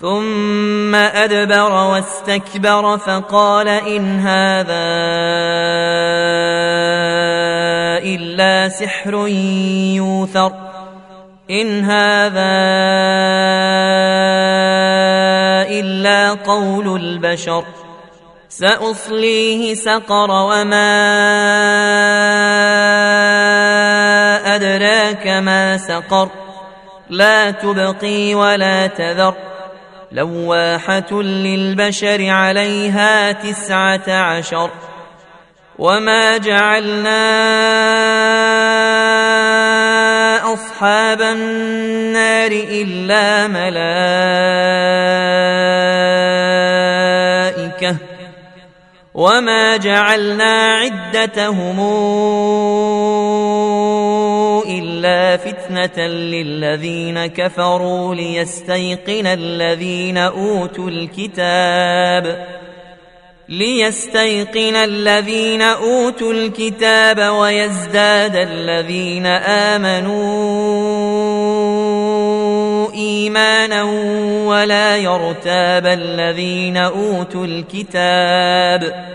ثم أدبر واستكبر فقال إن هذا إلا سحر يوثر إن هذا إلا قول البشر سأصليه سقر وما أدراك ما سقر لا تبقي ولا تذر لواحة للبشر عليها تسعة عشر وما جعلنا أصحاب النار إلا ملائكة وما جعلنا عدتهم إلا فتنة للذين كفروا ليستيقن الذين أوتوا الكتاب ليستيقن الذين أوتوا الكتاب ويزداد الذين آمنوا إيمانا ولا يرتاب الذين أوتوا الكتاب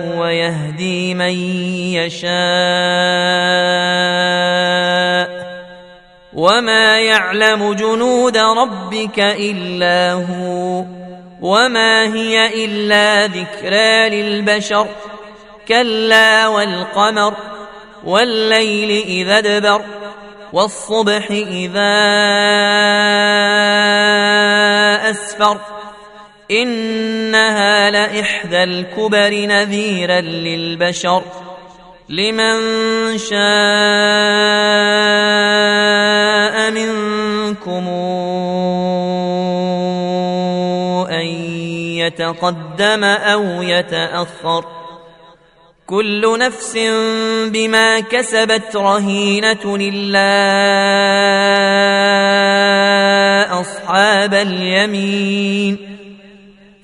ويهدي من يشاء. وما يعلم جنود ربك إلا هو. وما هي إلا ذكرى للبشر. كلا والقمر والليل إذا ادبر والصبح إذا أسفر. إنها لإحدى الكبر نذيرا للبشر. لمن شاء منكم أن يتقدم أو يتأخر. كل نفس بما كسبت رهينة إلا أصحاب اليمين.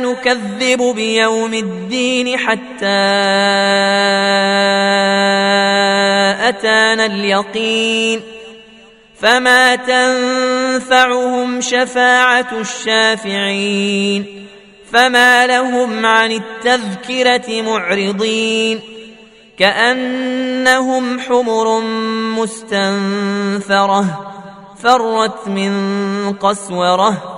نكذب بيوم الدين حتى أتانا اليقين فما تنفعهم شفاعة الشافعين فما لهم عن التذكرة معرضين كأنهم حمر مستنفرة فرت من قسورة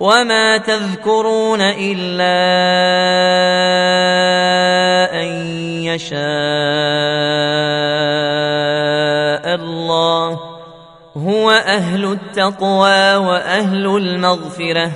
وما تذكرون الا ان يشاء الله هو أهل التقوى واهل المغفره